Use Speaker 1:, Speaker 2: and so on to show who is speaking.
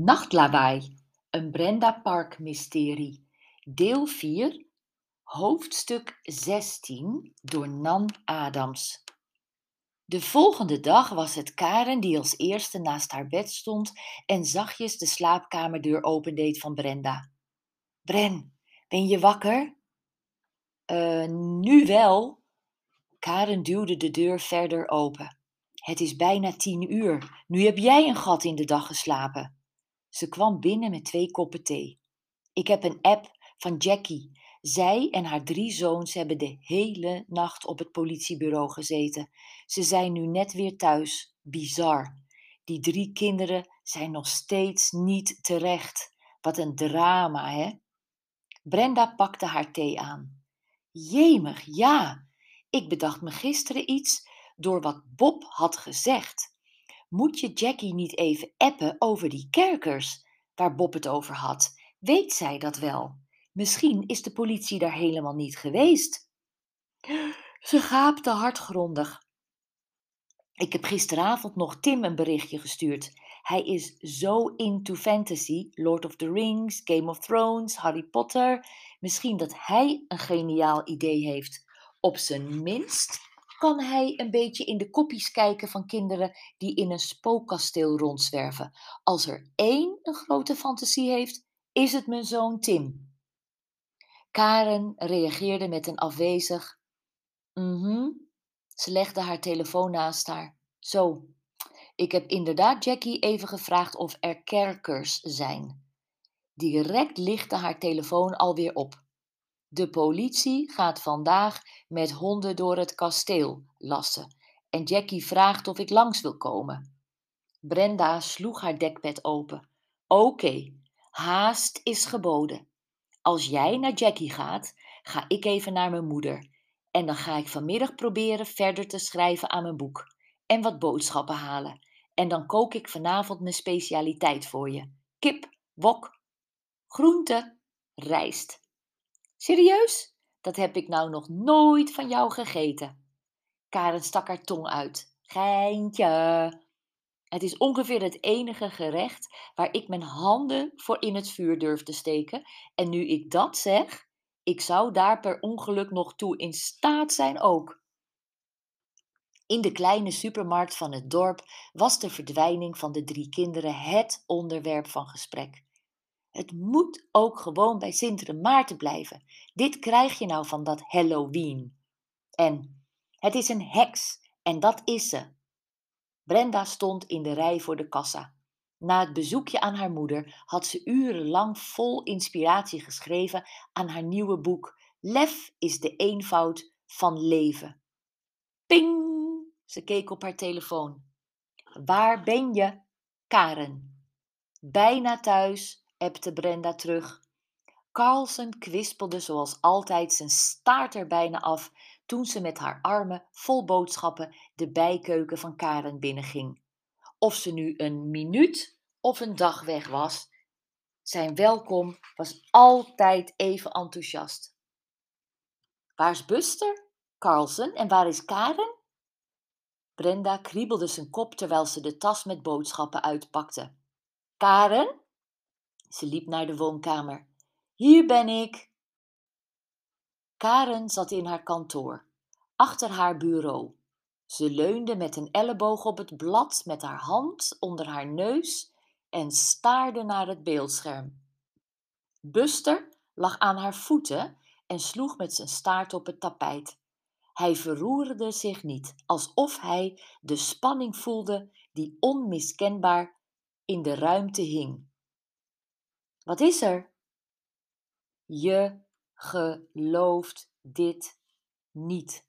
Speaker 1: Nachtlawaai, een Brenda Park mysterie. Deel 4, hoofdstuk 16 door Nan Adams. De volgende dag was het Karen die als eerste naast haar bed stond en zachtjes de slaapkamerdeur opendeed van Brenda. Bren, ben je wakker? Uh, nu wel. Karen duwde de deur verder open. Het is bijna tien uur. Nu heb jij een gat in de dag geslapen. Ze kwam binnen met twee koppen thee. Ik heb een app van Jackie. Zij en haar drie zoons hebben de hele nacht op het politiebureau gezeten. Ze zijn nu net weer thuis. Bizar. Die drie kinderen zijn nog steeds niet terecht. Wat een drama, hè? Brenda pakte haar thee aan. Jemig, ja. Ik bedacht me gisteren iets door wat Bob had gezegd. Moet je Jackie niet even appen over die kerkers waar Bob het over had? Weet zij dat wel? Misschien is de politie daar helemaal niet geweest. Ze gaapte hardgrondig. Ik heb gisteravond nog Tim een berichtje gestuurd. Hij is zo into fantasy, Lord of the Rings, Game of Thrones, Harry Potter. Misschien dat hij een geniaal idee heeft. Op zijn minst kan hij een beetje in de kopjes kijken van kinderen die in een spookkasteel rondzwerven. Als er één een grote fantasie heeft, is het mijn zoon Tim. Karen reageerde met een afwezig mhm. Ze legde haar telefoon naast haar. Zo, ik heb inderdaad Jackie even gevraagd of er kerkers zijn. Direct lichtte haar telefoon alweer op. De politie gaat vandaag met honden door het kasteel lassen en Jackie vraagt of ik langs wil komen. Brenda sloeg haar dekbed open. Oké, haast is geboden. Als jij naar Jackie gaat, ga ik even naar mijn moeder. En dan ga ik vanmiddag proberen verder te schrijven aan mijn boek. En wat boodschappen halen. En dan kook ik vanavond mijn specialiteit voor je: kip, wok, groente, rijst. Serieus? Dat heb ik nou nog nooit van jou gegeten. Karen stak haar tong uit. Geintje. Het is ongeveer het enige gerecht waar ik mijn handen voor in het vuur durf te steken. En nu ik dat zeg, ik zou daar per ongeluk nog toe in staat zijn ook. In de kleine supermarkt van het dorp was de verdwijning van de drie kinderen het onderwerp van gesprek. Het moet ook gewoon bij Sint Maarten blijven. Dit krijg je nou van dat Halloween. En het is een heks, en dat is ze. Brenda stond in de rij voor de kassa. Na het bezoekje aan haar moeder had ze urenlang vol inspiratie geschreven aan haar nieuwe boek Lef is de eenvoud van leven. Ping! Ze keek op haar telefoon. Waar ben je? Karen. Bijna thuis, Epte Brenda terug. Carlsen kwispelde zoals altijd zijn staart er bijna af toen ze met haar armen vol boodschappen de bijkeuken van Karen binnenging. Of ze nu een minuut of een dag weg was, zijn welkom was altijd even enthousiast. Waar is Buster? Carlsen en waar is Karen? Brenda kriebelde zijn kop terwijl ze de tas met boodschappen uitpakte. Karen? Ze liep naar de woonkamer. Hier ben ik. Karen zat in haar kantoor, achter haar bureau. Ze leunde met een elleboog op het blad met haar hand onder haar neus en staarde naar het beeldscherm. Buster lag aan haar voeten en sloeg met zijn staart op het tapijt. Hij verroerde zich niet, alsof hij de spanning voelde die onmiskenbaar in de ruimte hing. Wat is er? Je gelooft dit niet.